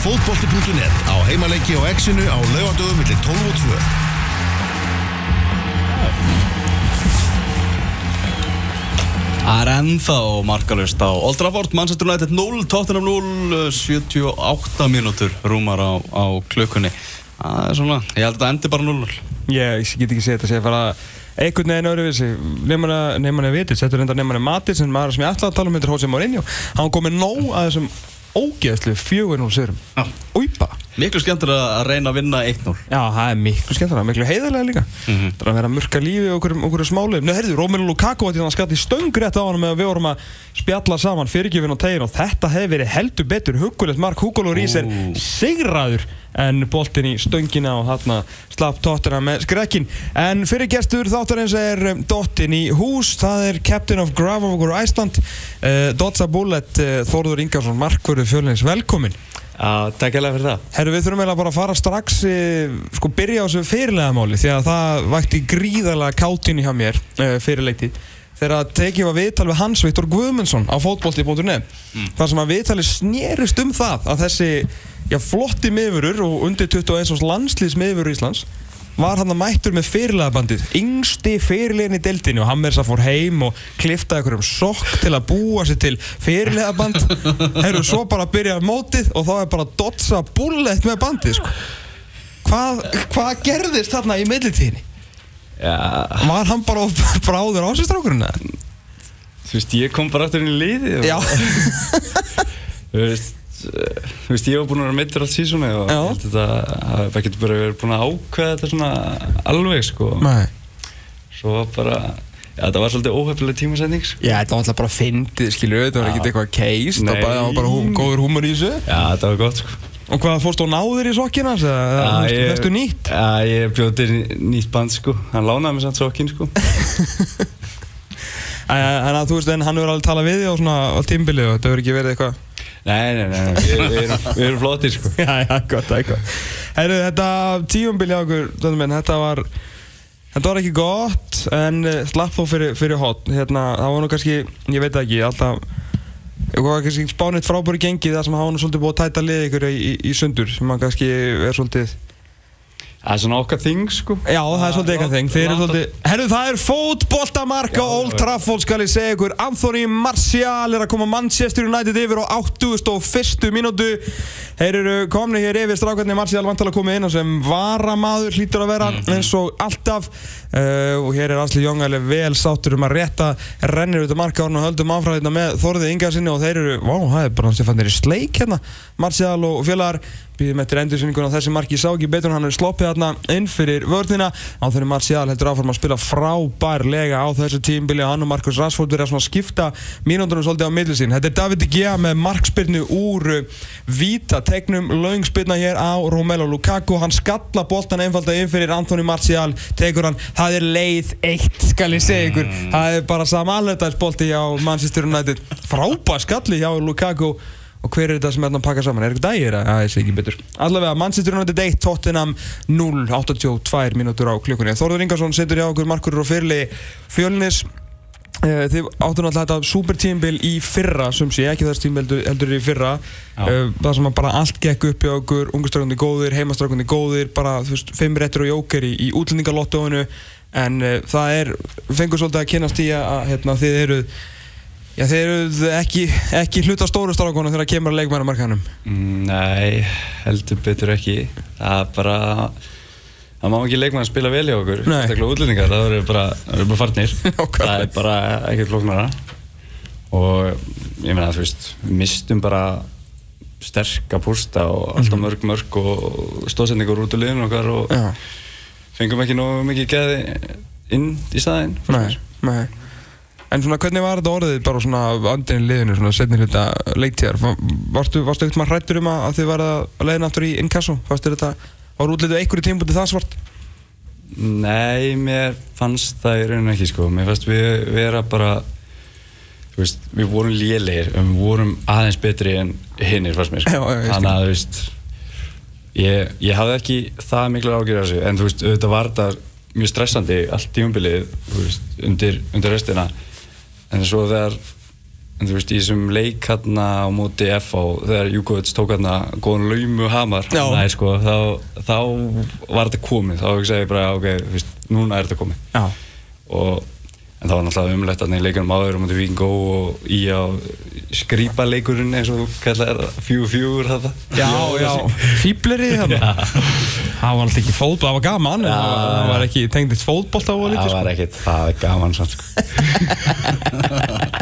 Fótbolti.net á heimaleiki og exinu á laugadögum millir 12 og 2. Það er ennþá markalust á Old Trafford, Manchester United 0, Tottenham 0, 78 mínútur rúmar á, á klukkunni. Það er svona, ég held að það endi bara 0-0. Ég get ekki segið þetta að segja fara einhvern veginn öðruvísi nefnum hann að viti, settur enda nefnum hann að mati sem maður sem ég ætlaði að tala um heitir Jose Mourinho hann kom með nóg að þessum ógeðslu fjögur núl sérum Já. Miklu skemmtur að reyna að vinna 1-0. Já, það er miklu skemmtilega, miklu heiðarlega líka. Mhm. Það er að vera að murka lífi okkur, okkur smálið Nei, herðu, Romelu Lukaku var til að skatti stöngrétt á hann með að við vorum að spjalla saman fyrirgjöfin og tegin og þetta hefði verið heldur betur hugulegt mark Hugo Lloris er sigraður en boltin í stöngina og þarna slapp tóttina með skrekkin en fyrir gestur þáttarins er um, Dottin í hús, það er Captain of Gravogur Iceland. Uh, Dotsa Bullet, uh, Þórður Ingarsson Markvörðu fjölins, velkomin takk alveg fyrir það. Herru, við þurfum eiginlega bara að fara strax e, sko byrja á þessu fyrirlega máli því að það vakti gríðarlega kátinni hjá mér e, fyrirleikti þegar að tekið var viðtal við Hans Viktor Guðmundsson á fótbolti.net mm. þar sem að viðtali snerist um það að þessi já, flotti miðurur og undir 21 árs landslýs miðurur Íslands var hann að mættur með fyrirlega bandið yngsti fyrirlegin í deildinu og þess að fór heim og kliftaði einhverjum sokk til að búa sér til fyrirlega band herru svo bara að byrja mótið og þá er bara að dotsa bullet með bandið sko. hvað, hvað gerðist þarna í millitíðinni? Já, Var hann bara bráður á sér strákurinn? eða? þú veist, ég kom bara aftur inn í liði og, Já, þú veist, þú veist, ég var búinn að vera meittur allt sísónu og Já. þetta, að það getur bara verið búinn að ákveða þetta svona alveg, sko. Nei. Svo var bara, já, þetta var svolítið óhefnileg tímasending, sko. Já, þetta var alltaf bara fyndið, skilju, þetta var Já. ekkert eitthvað keist, það var bara, það var bara hú, góður húmur í þessu. Já, þetta var gott, sko. Og hvað, fórst þú náður í sokkina? Það ég- festu nýtt? Já, ég bjóð til nýtt band, sko. Hann lánaði mér samt sokkinn, sko. En að þú veist, en hann hefur alveg talað við þig á tímbilið og þetta hefur ekki verið eitthvað Nei, nei, nei, við, við, erum, erum flottir, sko. Já, já, gott, eitthvað Herru, þetta tíumbilið á okkur, þetta var Þetta var ekki gott, en uh, slapp þó fyrir, fyrir hot Hérna, það var nú kannski, ég veit það ekki, alltaf Það var kannski spánitt frábæri gengið það sem hafa nú svolítið búið að tæta lið ykkur í, í, í sundur sem að kannski er svolítið Það er svona okkar þing, sko. Já, það er svolítið eitthvað þeng Þeir eru svolítið Herru, það er fótboltamark á Old Trafford skal ég segja ykkur. Anthony Martial er að koma Manchester United yfir á 81. mínútu Þeir eru komni hér yfir strákarnir Martial vantalega komið inn sem varamaður hlýtur að vera eins og alltaf. Uh, og hér er Asli Jóngal vel sáttur um að rétta rennir út af markárn og höldum áfram með Þorðið Ingarsinni og þeir eru, vá, það er bara hans að fannir í sleik hérna Martial og félagar. Býðum eftir endursynningun á þessi marki sá ekki betur hann er sloppið þarna inn fyrir vörnina. Á þeirri Martial heldur áfram að spila frábærlega á þessu tímbili og hann og Marcus Rashford er að skipta mínúndunum svolítið á milli sín. Þetta er David Gea með markspyrnu úr uh, víta tegnum löngspyrna hér á Romelu Lukaku hann skalla boltan einfalda inn fyrir Anthony Martial tekur hann, það er leið eitt skal ég segja ykkur, það er bara samanleitaðsbolti hjá Manchester United frábær skalli hjá Lukaku og hver er þetta sem er að pakka saman? Er eitthvað dægir? Já, ég sé ekki betur. Allavega, Manchester United 1, Tottenham 0, 82 mínútur á klukkunni. Þórður Ingarsson setur hjá okkur markurur og fyrirli fjölnis. Eh, Þið áttu náttúrulega þetta super tímbil í fyrra, sem sé, ekki þess tímbil heldur, í fyrra. Já. Eh, Það sem bara allt gekk upp hjá okkur, ungustrákundi góðir, heimastrákundi góðir, bara, þú veist, fimm réttur og jóker í, í útlendingalottóinu. En uh, það er, fengur svolítið að kynast í að hérna, þið eruð Já, þeir eru ekki, ekki hluta stóru strákunum þegar kemur að leikmæramarkanum. Mm, Nei, heldur betur ekki. Það er bara, það má ekki leikmann spila vel í okkur. Útlendingar, það verður bara, bara farnir. Það er bara ekkert flóknara. Og ég meina, þú veist, við mistum bara sterka pústa og alltaf mörg mörg og stóðsendingur út úr liðinu okkar og Já, fengum ekki nógu mikið geði inn í staðinn. nei, nei. En svona, hvernig var þetta orðið bara svona andinni liðinu, svona setni hluta leiktíðar? Va- Varstu, varstu ekkert maður hrættur um að, að þið var að leiðina aftur í inkasso? Þér þetta, var útlitið einhverju tímpúti það svart? Nei, mér fannst það í rauninu ekki sko. Mér fannst við vera bara, þú veist, við vorum lélegir, við vorum aðeins betri en hinnir fannst mér sko. Já, já. Þannig að, þú veist, ég, ég hafði ekki það miklu ágjörð þessu, en þú veist, auðvitað var þetta mjög stressandi allt tímabilið, þú veist, undir, undir restina. En svo þegar en þú veist, í þessum leik hérna á móti FH þegar Júkovits tók hérna góðan laumu hamar. Næ, sko, þá, þá var þetta komið. Þá hugsaði ég bara, ok, þú veist, núna er þetta komið. Og en það var náttúrulega umlegt að í leikunum áður um þetta Víkingó og í á skrýpa leikurinn eins og þú kallar fjögur fjögur þetta Já, já, fýblerið Það var alltaf ekki fótboll, það var gaman en það var, það var ekki tengdist fótboll á að það lítið sko. var ekkert, það er gaman sko.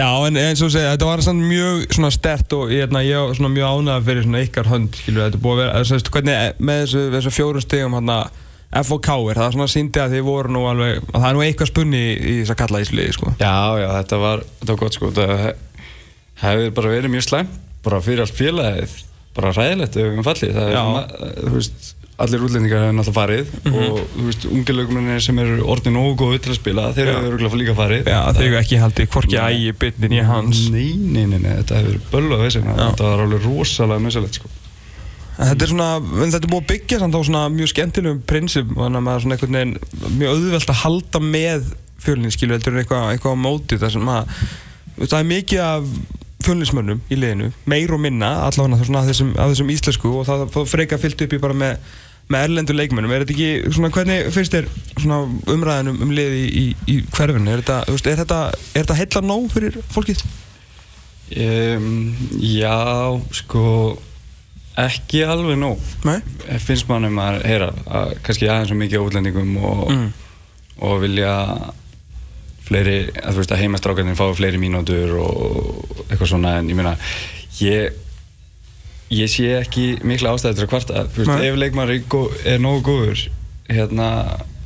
Já, en eins og segja, þetta var samt mjög svona stert og ég, hérna, ég var svona mjög ánægð fyrir svona ykkar hönd, skilur, þetta er búið að vera, þess að hvernig með þessu, þessu fjórum stegum hérna FOK er, það svona síndi að þið voru nú alveg, að það er nú eitthvað spunni í, í þess að kalla ísliði, sko. Já, já, þetta var, þetta var gott sko. Það hefur bara verið mjög slæmt bara fyrir allt félagið bara ræðilegt ef við fallið. Það er, ma- þú veist, allir útlendingar hefur náttúrulega farið og þú veist, unge lögmennir sem eru orðin nógu góðu til að spila þeir Já. hefur örugglega líka farið Já, þeir eru ekki haldið hvorki ægi bytnin í hans. Nei, nei, nei, nei, þetta hefur bölvað þessi Já. þetta var alveg rosalega misalegt sko Þetta er svona, þetta er búið að byggja samt á svona mjög skemmtilegum prinsip og þannig að maður er svona einhvern veginn mjög auðvelt að halda með fjölinn, skilur, heldur en eitthvað, eitthvað á móti þar sem að það er mikið af fjölnismönnum í liðinu, meir og minna allavega svona af þessum, af þessum íslensku og það, það freka fyllt upp í bara með, með erlendu leikmönnum, er þetta ekki svona, hvernig finnst þér svona umræðin um, um liði í, í, í hverfinu, er þetta, er þetta, er þetta heilla nóg fyrir fólkið? um, Já, sko ekki alveg nóg Nei? finnst mann um að heyra að kannski aðeins svo mikið á útlendingum og, Mm. og vilja fleiri, að þú veist að heimastrákarnir fái fleiri mínútur og eitthvað svona en ég meina ég ég sé ekki mikla ástæði til að kvarta. Veist, ef leikmar er, er nógu góður hérna,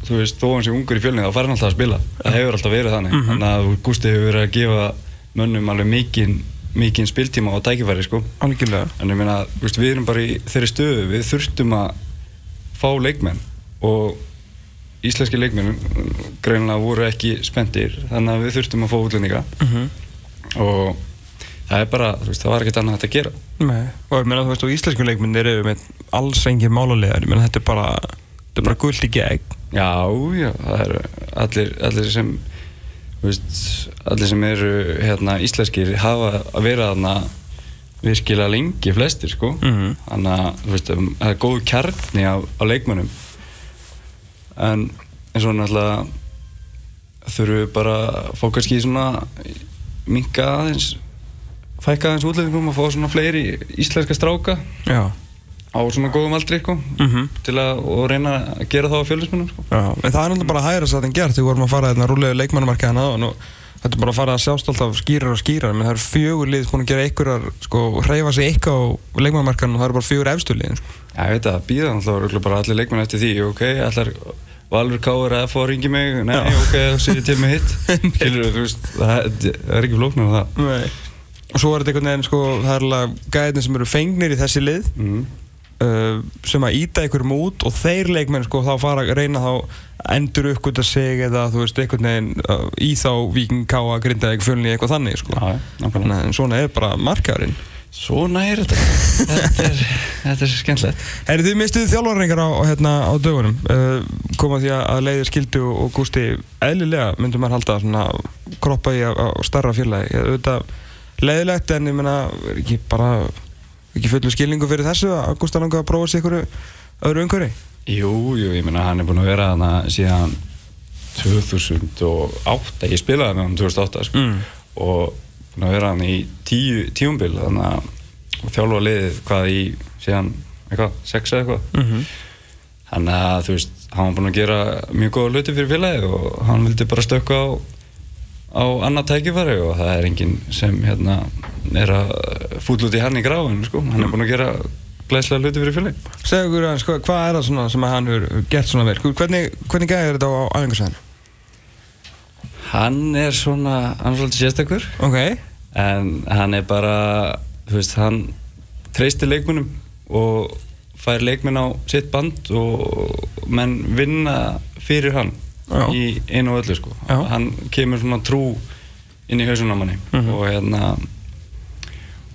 þú veist, þó hann sé ungur í fjölni þá fær hann alltaf að spila, það hefur alltaf verið þannig. Mhm. þannig að Gústi hefur verið að gefa mönnum alveg mikinn mikinn spiltíma og tækifæri sko. Algjörlega. En ég meina, veist, við erum bara í þeirri stöðu, við þurftum að fá leikmenn. Og íslenski leikmenn greinilega voru ekki spendir, þannig að við þurftum að fá útlendinga. Mm og það er bara, þú veist, það var ekkert annað hægt að gera. Nei, og ég meina þú veist og íslensku leikmyndir eru með alls engin málalegar, ég meina þetta er bara þetta er bara gullt í gegn Já, já, það eru allir, allir sem, veist, allir sem eru hérna íslenskir hafa að vera þarna virkilega lengi flestir, sko. Mhm. Þannig að, þú veist, um, það er góð kjarni af, af leikmönnum. En eins og náttúrulega þurfum við bara fá kannski svona minka aðeins, fækka aðeins útlendingum að fá svona fleiri íslenska stráka Já, á svona góðum aldri, sko, mm til að reyna að gera það á fjölusmennum, sko. En það er náttúrulega bara að hæra satt en gert þegar við vorum að fara hérna rúlega leikmannumarkaðan á og þetta er bara að fara að sjást alltaf skýrar og skýrar menn það eru fjögur lið búin að gera einhverjar sko, hreyfa sig eitthvað á leikmannumarkaðan og það eru bara fjögur efstu lið sko. Já, ég veit að býða náttúrulega allir leikmenn eftir því, ok, allar Valur Káur að fá að ringi mig, nei, Já. ok, þá sé ég til með hitt Skilur veist, það, það er ekki flóknar það Nei. Og svo er þetta einhvern veginn sko, það er alveg gæðin sem eru fengnir í þessi lið mm. uh, sem að íta einhverjum út og þeir leikmenn sko, þá fara að reyna þá endur uppgöta sig eða þú veist einhvern veginn uh, í þá Víking Káa Grindavík fjölni eitthvað þannig sko. Þannig að svona er bara markaðurinn. Svona er þetta. Þetta er, þetta er skemmtilegt. Herri, þið mistuðu þjálfarreiningar á, hérna, á dögunum. Uh, koma því að leiðir skildu og, Gústi eðlilega myndum maður halda svona kroppa í á starra Ég- auðvitað leiðilegt en ég meina er ekki bara ekki fullu skilningu fyrir þessu að Gústa langa að prófa sér ykkur öðru umhverfi Jú, jú, ég meina hann er búinn að vera þarna síðan 2008 Ég spilaði með hann 2008 sko. mm. og búinn að vera hann í tíu, tíumbil þannig að þjálfa liðið hvað í síðan eitthvað, sex eða eitthvað mm -hmm. Þannig að þú veist, hann var búinn að gera mjög góða hluti fyrir félagið og hann vildi bara stökka á, á annað tækifæri og það er enginn sem hérna er að fúll út í hann í gráinu sko. Hann er búinn að gera glæslega hluti fyrir félagið. Segðu okkur aðeins, hvað, hvað er það svona sem hann hefur gert svona vel? Hvernig, hvernig gæði er þetta á æfingarsæðinu? Hann er svona, hann er svolítið sérstakur Ok, en hann er bara, þú veist, hann treystir leikmunum og fær leikminn á sitt band og menn vinna fyrir hann Já. í einu og öllu sko. Já. Hann kemur svona trú inn í hausun á manni Mhm. og hérna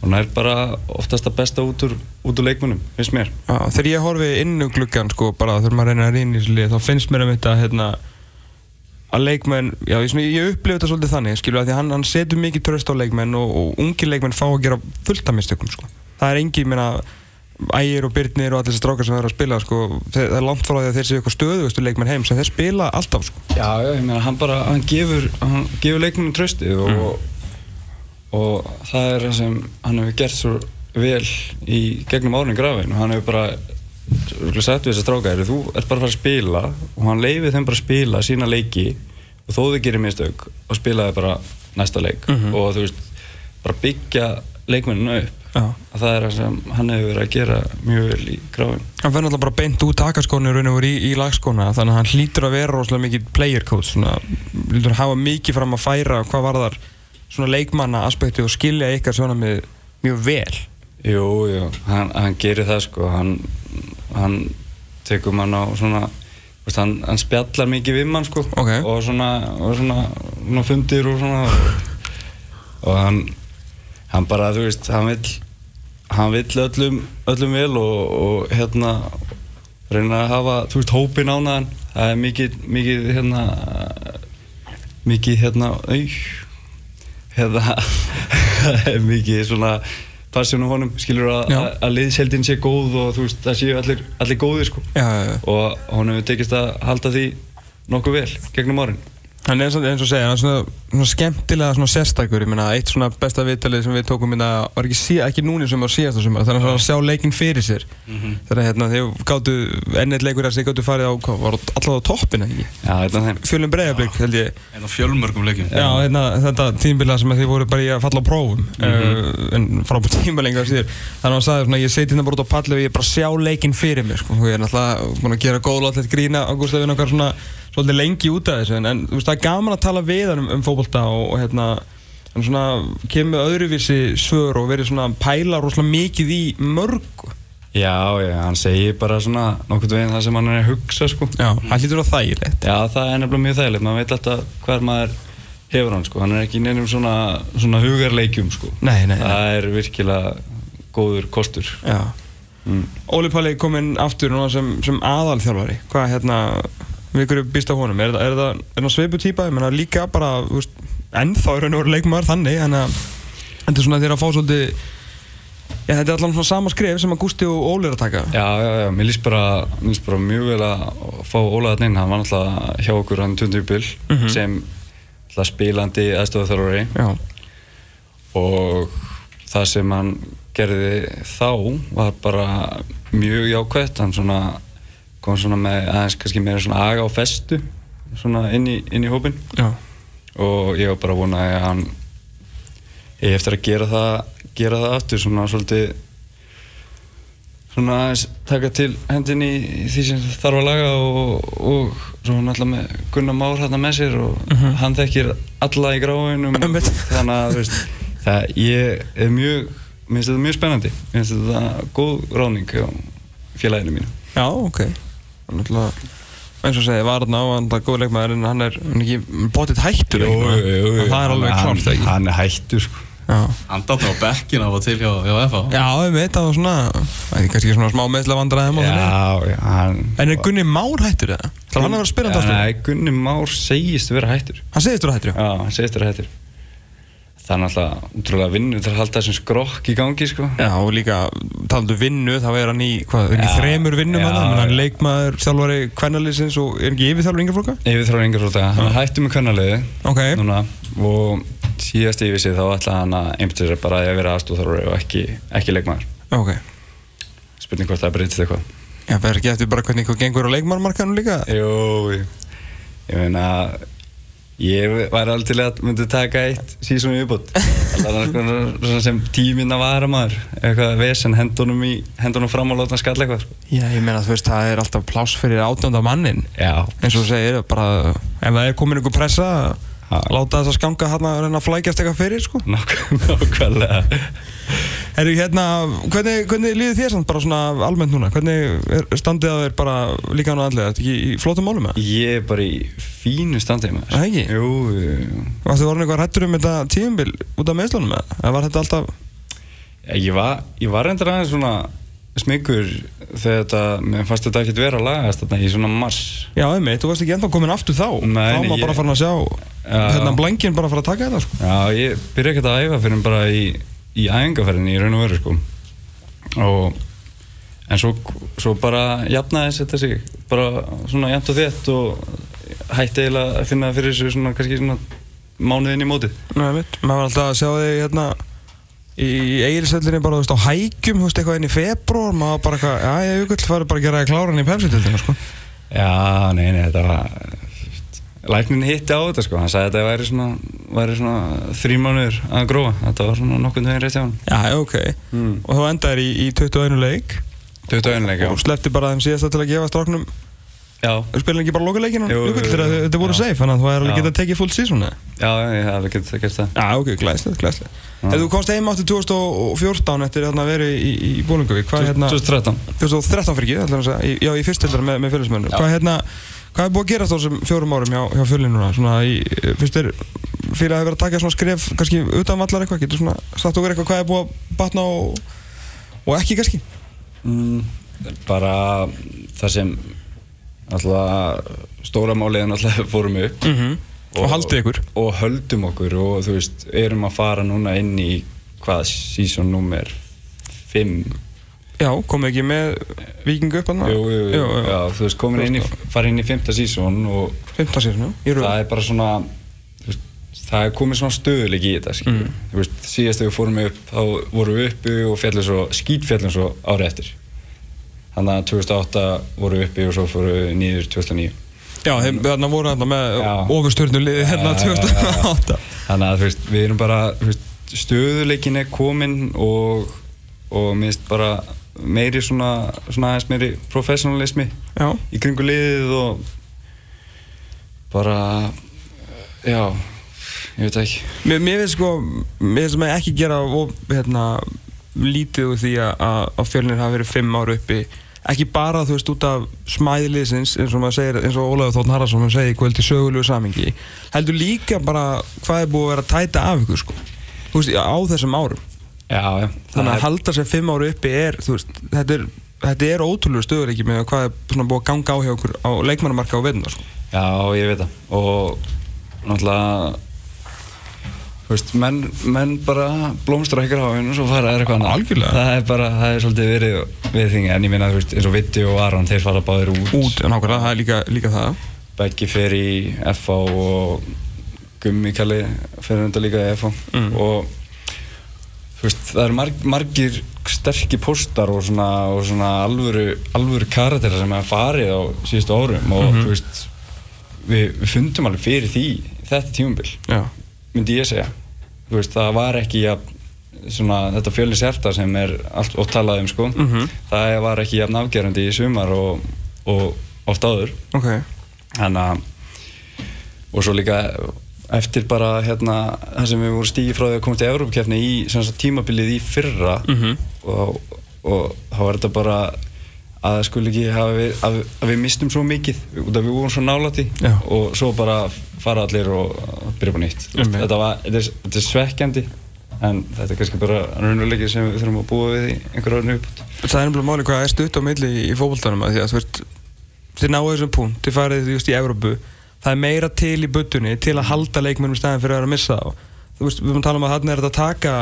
og hann er bara oftast að besta út úr, út úr leikmunum, finnst mér. Já, þegar ég horfi inn um gluggan sko, bara þegar maður reynir að rýna í þessu lið þá finnst mér um þetta hérna, að leikmenn, já ég, ég upplifi þetta svolítið þannig skilur að því hann, hann setur mikið tröst á leikmenn og, og ungir leikmenn fá að gera fullt af mistökum sko. það er engi, minna ægir og byrnir og allir þessi strákar sem verður að spila sko, það er langt frá því að þeir séu eitthvað stöðugustu leikmenn heim sem þeir spila alltaf sko. Já, ég meina, hann bara, hann gefur, hann gefur leikmennum trösti og, og það er það sem hann hefur gert svo vel í gegnum árinu grafin og hann hefur bara sagt við þessa stráka, "Heyrðu, þú ert bara að fara að spila og hann leifir þeim bara að spila sína leiki og þó þau gerir mistök og spila þau bara næsta leik og þú veist, bara byggja leikmenninu upp. Að það er það sem hann hefur verið að gera mjög vel í grafin hann verður alltaf bara beint út takaskónu í, í lagskóna þannig að hann hlýtur að vera rosalega mikið player coach svona, hlýtur að hafa mikið fram að færa hvað var þar svona leikmanna aspekti og skilja ykkar svona með mjög vel. Jú, jú, hann, hann gerir það sko, hann, hann tekur mann á svona, hann, hann spjallar mikið við mann sko Ok. og svona, og svona, svona fundir og svona og hann, hann bara, þú veist, hann vill, hann vill öllum, öllum vel og, og hérna reyna að hafa, þú veist, hópin ánaðan, það er mikið, mikið hérna, mikið hérna, au, hérna, það er mikið svona passjón á honum, skilur að, að, liðseldin sé góð og þú veist, það séu allir, allir góðir sko. Já, já, já. og honum tekist að halda því nokkuð vel gegnum árin hann er eins og segja, hann er svona, svona skemmtilega svona sérstakur, ég meina, eitt svona besta viðtalið sem við tókum minna, var ekki, sí, ekki núni sem var síðasta sumar, þannig að sjá leikinn fyrir sér. Þannig að hérna, þegar gáttu ennett leikur að þið gáttu farið á, hvað, var allavega á toppin ekki, Já, þetta er þeim. Fjölum breyðablík held ég, Einn af fjölmörgum leikjum. Já, hérna, þetta tímbilað sem þið voru bara í að falla á prófum uh, en frábært tímalengar síður. Þannig að hann sagði sko, svolítið lengi út af þessu, en, en veist, það er gaman að tala við hann um, um fótbolta og, og hérna hann svona kemur öðruvísi svör og verið svona pæla rosalega mikið í mörgu Já, já, hann segir bara svona nokkuð veginn það sem hann er að hugsa sko. Já, hann hlýtur á þægilegt. Já, það er nefnilega mjög þægilegt, maður veit alltaf hver maður hefur hann sko, hann er ekki neinum svona, svona hugarleikjum sko. Nei, nei, nei. Það er virkilega góður kostur. Já. Mm. Óli Palli kominn aftur núna sem, sem aðalþjálfari. Hvað hérna, við ykkur býst á honum? Er það, er það, það sveipu típa? Ég menna líka bara, veist, ennþá er hann voru leikmaður þannig, en að þetta er svona þeirra að fá svolítið já, þetta er allan svona sama skref sem að Gústi og Óli er að taka. Já, já, já, mér líst bara, mér líst bara mjög vel að fá Ólaðan inn, hann var náttúrulega hjá okkur hann 20 bil sem náttúrulega spilandi aðstofþjálfari já, og það sem hann gerði þá var bara mjög jákvætt. Hann svona kom svona með aðeins kannski meira svona aga og festu svona inn í, inn í hópin já, og ég var bara að vona að hann ég eftir að gera það gera það aftur svona svolítið svona aðeins taka til hendin í því sem þarf að laga og, og svo náttúrulega með Gunnar Már hérna með sér og hann þekkir alla í gráinum. Þannig að veist, það ég er mjög mér finnst þetta mjög spennandi. Mér finnst þetta góð ráning á félaginu mínu. Já, ok náttúrulega eins og segi, var þarna á hann það er góð leikmaður en hann er, ekki bótið hættur það er alveg hann, klárt ekki? hann er hættur sko. Já. Hann dátt á bekkin af og til hjá, hjá FH Já, við veit, það var svona, það er kannski svona smá meðsla vandræðum já, já, hann En er Gunni Már hættur það? Það hann að vera spyrjandi ástæð? Nei, Gunni Már segist vera hættur. Hann segist þú hættur, já. Já, hann segist vera hættur Það er náttúrulega útrúlega vinnu til að halda þessum skrokk í gangi sko Já, og líka talandu vinnu, þá er hann í, hvað, er hann í þremur vinnum hann, er leikmaður, þjálfari, kvennalýsins og er ekki yfirþjálfur yngjaflokka? Yfir þrjá yngur frá það, hann er hættur með kvennaliði Ok, núna og síðast yfir sig þá ætlaði hann að einbæta sér bara að vera aðstúðþjálfari og ekki, ekki leikmaður ok. Spurning hvort það breytist eitthvað Já, verður ekki eftir bara hvernig eitthvað gengur á leikmannmarkanum líka? Jú, jú. ég meina ég væri alveg til að myndi taka eitt sísón í viðbútt svona sem tíminn að vara maður eitthvað vesen, hendunum, í, hendunum fram og láta hann skalla eitthvað. Já, ég meina, þú veist, það er alltaf pláss fyrir átjönda mannin. Já, og þú segir, bara, ef það er komin einhver pressa, Já. láta þess að skanga hann að reyna að flækjast eitthvað fyrir, sko. nokk, nokkvæmlega Herru, hérna, hvernig, hvernig líður þér samt bara svona almennt núna? Hvernig er standið að þér bara líka hann og andlega? Þetta ekki í flottum málum með það? Ég er bara í fínu standið með Það ekki? Jú, jú, jú. Varstu voru eitthvað hættur um þetta tíumbil út af meðslunum með það? Eða var þetta alltaf... Ég var, ég var reyndar aðeins svona smigur þegar þetta, mér fannst þetta ekkert vera að lagast þarna í svona mars Já, einmitt, þú varst ekki ennþá komin aftur þá Nei, Þá nei, var bara ég- farin að sjá Já. hérna blengin bara fara að taka þetta sko. Já, ég byrja ekkert að æfa fyrir bara í, í æfingaferðinni í raun og veru sko. Og en svo, svo bara jafnaðis þetta sig bara svona jafnt og þétt og hætti eiginlega að finna fyrir þessu svona kannski svona mánuðin í mótið. Nei, einmitt, maður var alltaf að sjá þig hérna í eigirisvellinni bara, þú veist, á hækjum, þú veist, eitthvað inn í februar maður bara eitthvað, já, ég hugall farið bara að gera kláran í pepsi-tildina, sko. Já, nei, nei, þetta var læknin hitti á þetta sko. Hann sagði að þetta væri svona, væri svona þrý mánuður að gróa. Þetta var svona nokkurn veginn rétt hjá hann Já, ok, Mm. og þú endaðir í, í 21 leik. 21 leik, já. Og sleppti bara þeim síðasta til að gefa stráknum Já, Þú spilir ekki bara lokaleikin og Jú, jú, jú, þegar þetta voru safe, þannig að þú er alveg Já. getað tekið full season eða? já, ég hef alveg getið gert það. Já, ok, glæslega, glæslega Ef þú komst heim áttu 2014 eftir að vera í, í Bólungavík, hvað er hérna 2013 2013 fyrir ekki, að já, í fyrstildar með, með fjölusmennu hvað, hérna, hvað er búið að gerast á þessum fjórum árum hjá, hjá fjölinn núna, svona í, fyrst er fyrir að hafa verið að taka svona skref kannski utan vallar eitthvað, getur svona sagt okkur eitthvað hvað er búið að batna og, og ekki kannski? Mm, bara það sem alltaf stóra málið er alltaf fórum upp. Mm -hmm. og haldið ykkur. og höldum okkur og þú veist, erum að fara núna inn í hvað, season nummer 5 já, komið ekki með vikingu upp hann jú, jú, jú, já, þú veist, komin inn í fara inn í 5. season og 15 sér, já, það er bara svona þú veist, það er komið svona stöðuleik í þetta skilur. Mm. þú veist, síðast þegar við fórum upp þá vorum við uppi og fjallum svo skítfjallum svo árið eftir þannig að 2008 vorum við uppi og svo fórum við niður 2009 já, þarna voru þarna með Já. ofurstjörnu liði hérna Já, já, já, já. 2008 þannig að þú veist, við erum bara þú veist, stöðuleikin er komin og, og meiri svona, svona aðeins meiri professionalismi já, í kringu liðið og bara já, ég veit ekki. Mér, mér finnst sko, mér finnst maður ekki gera of, hérna, lítið úr því að, fjölnir hafi verið fimm ára uppi. Ekki bara þú veist út af smæðiliðsins eins og maður segir, eins og Ólafur Þórn Haraldsson hann segir kvöld í sögulegu samingi heldur líka bara hvað er búið að vera tæta af ykkur sko. Þú veist, á þessum árum já, þannig að halda sér fimm ára uppi er veist, þetta er, þetta er ótrúlega stöður með hvað er búið að ganga á hjá okkur á leikmannamarka og veitna sko. Já, ég veit það. Og náttúrulega veist, menn, menn bara blómstra ykkur á hennu og svo fara þeir eitthvað Algjörlega. það er bara, það er svolítið verið við þingi en ég minna, þú veist, eins og Vitti og Aron þeir fara báðir út, út, nákvæmlega, það er líka, líka það. Beggi fer í FH og Gummi Kalli fer enda líka í FH Mm. og veist, það eru marg, margir sterkir póstar og svona, og svona alvöru, alvöru karakterar sem hafa farið á síðustu árum og Mhm. þú veist við, við fundum alveg fyrir því þetta tímumbil, myndi ég segja. Veist, það var ekki jafn, svona, þetta fjölis hjarta sem er allt oft talað um sko. Mhm. það var ekki jafn afgerandi í sumar og, og oft áður. Ok. Þannig að og svo líka eftir bara hérna það sem við vorum stígi frá því að koma til Evrópakefni í sagt, tímabilið í fyrra Mhm. og, og þá var þetta bara að skulle ekki hafa við, að, að við mistum svo mikið út af við vorum svo nálætti Já. og svo bara fara allir og byrja upp á nýtt veist, Einmitt. þetta, var, þetta, er, þetta er svekkjandi en þetta er kannski bara raunveruleiki sem við þurfum að búa við í einhverju orðinu uppbútt Það er nefnilega máli hvað er stutt á milli í fókbaltanum að því að þú veist þið náðu þessum punkt, þið farið just í Evrópu það er meira til í buttunni til að halda leikmennum í staðin fyrir að vera að missa þá. Þú veist, við erum að tala um að þarna er að taka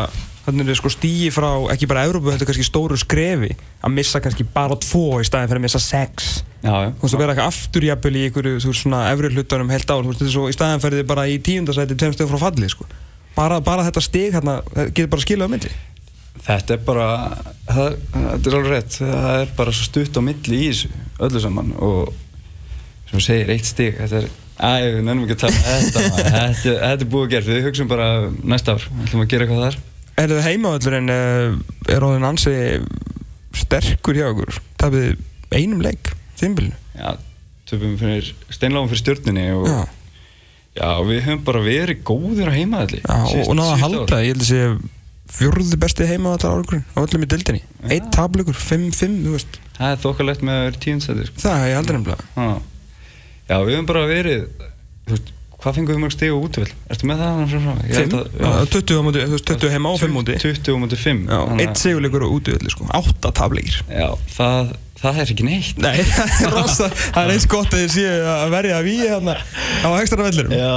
þarna er sko stíi frá, ekki bara Evrópu þetta er kannski stóru skrefi að missa kannski bara tvo í staðin fyrir að missa sex. Já, já. þú veist að vera ekki afturjafnvel í veist svona efri hlutunum heilt ár. Þú veist þetta er svo í staðin fyrir þið bara í tíundasæti tveim stöð frá falli sko. Bara, bara þetta stig hérna getur bara skilað á milli. Þetta er bara, það, þetta er alveg rétt, það er bara svo stutt á milli í þessu, öllu saman og sem segir, eitt stig, þetta er, æ, við nefnum ekki að tala um þetta, maður. þetta, þetta er búið að gera, við hugsaum bara næsta ár, við ætlum að gera eitthvað þar. Er það heimavöllurinn uh, er orðin ansi sterkur hjá okkur tapið einum leik þimbilinu Já, töpum fyrir, steinláfum fyrir stjórninni og Já. já. við höfum bara verið góðir á heimaðalli. Já, og, og náða að halda, ég held að sé fjórði besti heimavöllar árkurinn á öllum í dildinni eitt tablugur, 5-5, þú veist Það er þokkalegt með að vera tíundsæti, sko. það er ég nefnilega Já. Við höfum bara verið veist, hvað fengum við mörg stig á útvöld? Ertu með það? annars frá? Ég held 5, að- já. 20 á móti, þú veist, 20 heima og 5 móti 20 á móti 5 Já, eitt sigurleikur og útvöldi sko, 8 tableikir Já, það, það er ekki neitt Nei, það er rosa, það er eins gott að þið séu að verja að víi hérna á ekstra vellurum Já,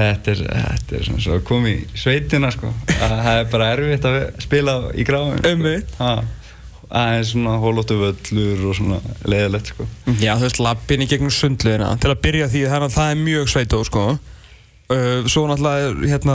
þetta er, þetta er svo koma í sveitina sko. Að Það er bara erfitt að spila í gráðum Einmitt. Það er svona hólóttu völlur og svona leiðilegt sko. Já, þú veist, lappin í gegnum sundluðina til að byrja því þannig að það er mjög sveitóð sko. uh, svo náttúrulega er, hérna,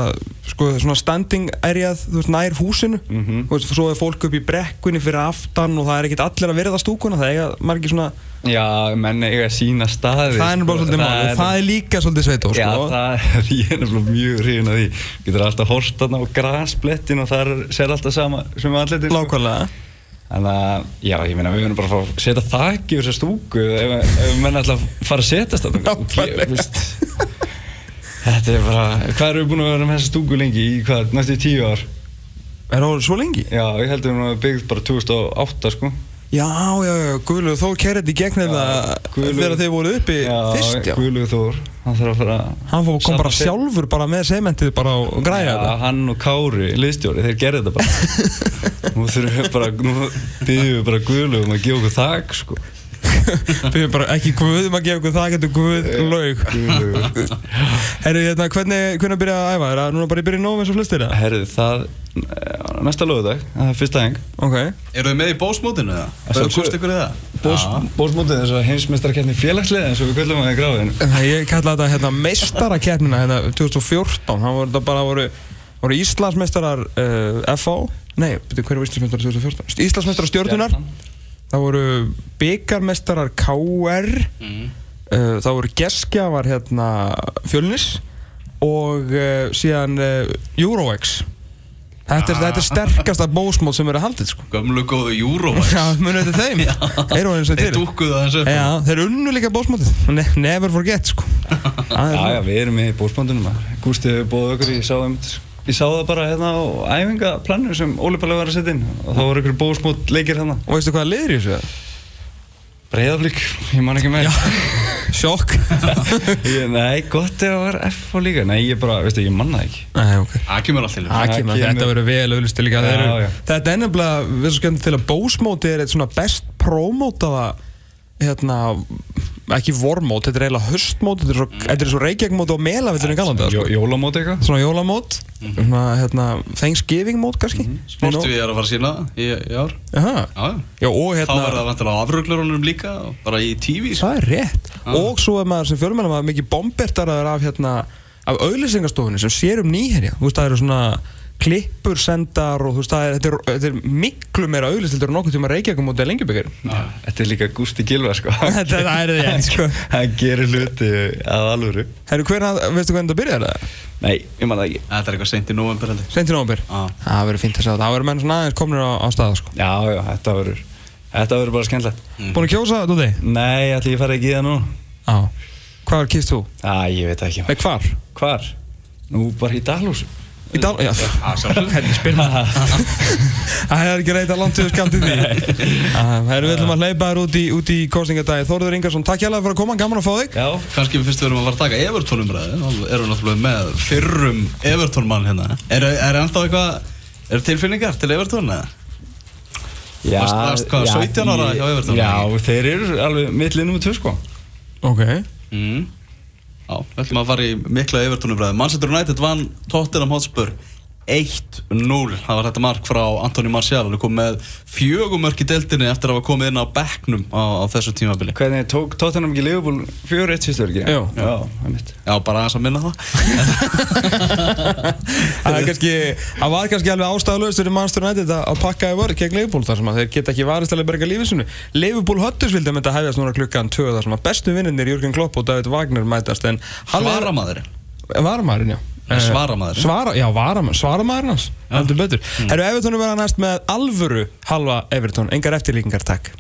sko, svona standing areað, þú veist, nær húsinu Mhm. þú veist, svo er fólk upp í brekkunni fyrir aftan og það er ekkert allir að verða stúkuna það er margir svona, Já, menn eiga sína staði það er bara svolítið mál og það er líka svolítið sveitóð Já, sko. það er, ég er nefnilega mjög hrifin að því Getur alltaf horst þarna á grasplettin og þar ser alltaf sama sem allir Lákvæmlega Þannig að, já, ég meina, við verðum bara að fá að setja þakki yfir þessa stúku ef, ef menn ætla að fara að setjast þetta veist, Þetta er bara, hvað erum við búin að vera með þessa stúku lengi í hvað, næstu í tíu ár? Er það svo lengi? Já, ég heldur að við byggð bara 2008, sko Já, já, já, Guðlu Þór kerrið í gegn þetta Guðlaugur- þegar þið voru uppi fyrst, já. Guðlug Þór, hann þarf að fara Hann fór, kom bara sjálfur bara með sementið bara og græja Já, þetta. hann og Kári, liðstjóri, þeir gerði þetta bara. Nú þurfum við bara, nú byggjum við bara Guðlug um að gefa okkur þak, sko Við erum bara ekki Guð um að gefa ykkur það getur Guð laug Guðlug Herru, hérna, hvernig, hvernig byrja að æfa? Er það núna bara í byrja nóg eins og flestir það? Herðu, það, eh, næsta lögudag, það er fyrsta heng Ok Eru þið með í bósmótinu eða? Að Það sjálfsögðu. kosti ykkur í það? Bós, Já. Bósmótið þess að heimsmeistarkerni félagslega eins og við köllum það í gráðinu Það ég kalla þetta hérna meistarakeppnina hérna 2014 Það voru þetta bara voru, voru Íslandsmeistarar uh, FH Nei, byrju, hver var Íslandsmeistarar 2014? Íslandsmeistarar stjórnunar Það voru byggarmeistarar KR Mhm. uh, Það voru geskjafar hérna Fjölnis og uh, síðan uh, Eurox. Þetta er, þetta er sterkasta bósmót sem verið haldið sko. Gömlu góðu Eurovax Já, munið þetta þeim? Eirón eins og Þeir dúkkuðu það eins upp. Já, þeir unnu líka bósmótið. Ne Never forget sko. Já, já, við erum með í bósmóndunum Gústi hefur bóðið okkur, ég sá, einmitt- ég sá það bara hérna á æfingaplannu sem Óli Palli var að setja inn. Og þá voru ykkur bósmót leikir hérna. Og veistu hvað liður í þessu? eða? Breiðaflik, ég man ekki með. Sjokk. Nei, gott ef það var F og líka. Nei, ég bara, veistu, ég manna það ekki. Nei, ok. Það kemur allt til Það Það kemur, kemur. þetta verður vel auðlistu líka. Þetta er nefnilega, við svo skemmt til að bósmóti er eitt svona best promótaða hérna, ekki vormót, þetta er eiginlega höstmót þetta er svo, er svo reykjagmót og melavillin í galanda sko. Jólamót eitthvað? Svona jólamót svona, hérna, Thanksgiving mót kannski Sportu við er að fara að sína það í, í ár. Já, já. Og Þá hérna verða það vantilega á afröglurunum líka bara í TV sko. Það er rétt. Og svo er maður sem fjölmennum maður mikið bombertaraður af hérna af auðlýsingastofunni sem sér um nýherja. Þú veist það eru svona klippur sendar og þú veist það er, þetta er, þetta er miklu meira auðlýstildur en nokkuð tíma reykjagum og lengjubikar Þetta er líka Gústi Gilva, sko. Þetta það er rétt sko. Hann gerir hluti að alvöru. Herru, hvernig, veistu hvernig það byrjar það? Nei, ég man það ekki. Þetta er eitthvað seint í november heldur Sent í nóvambir? Já. Það verður fínt að sjá það Það verður menn svona aðeins komnir á, á staða sko. Já, já, þetta verður Þetta verður bara skemmtilegt. Búin að kjósa, Í það nú Já ég veit það? Það er ekki reyta langt yfir skamt í því. Það er við ætlum að hleypa þér út í, út í kostningadagi Þóruður Ingarsson, takk hjálpa fyrir að koma, gaman að fá þig. Já, Kanski við fyrst við erum að fara að taka Evertón umræði Þá erum við náttúrulega með fyrrum Evertón mann hérna. Er, er ennþá eitthvað Er tilfinningar til Evertón eða? já Varst- hvað, 17 ára hjá Everton, Já, þeir eru alveg mittlið nummer 2 sko. Ok. Mm. Já, við ætlum að fara í mikla Evertón umræði Manchester United vann Tottenham Hotspur 1-0 Það var þetta mark frá Antoni Martial. Hann kom með fjögumörk í deildinni eftir að hafa komið inn á bekknum á, á þessu tímabili. Hvernig tók Tottenham ekki Liverpool 4-1 sístur ekki? Já, einmitt. Já, bara aðeins að minna það. Það er kannski, það var kannski alveg ástæðalöst fyrir Manchester United að pakka í vörð gegn Liverpool þar sem að þeir geta ekki varist að berga lífið sinu Liverpool Huddersfield er myndið að hefjast núna klukkan 2 þar sem að bestu vinnirnir Jürgen Klopp og David Wagner mætast en Svaramaðurinn. Varamaðurinn, já Nei, svaramaðurinn. Svara, Já, svaramaðurinn hans Heldur betur. Herru, Evertónu verða næst með alvöru halva Evertón, engar eftirlíkingar, takk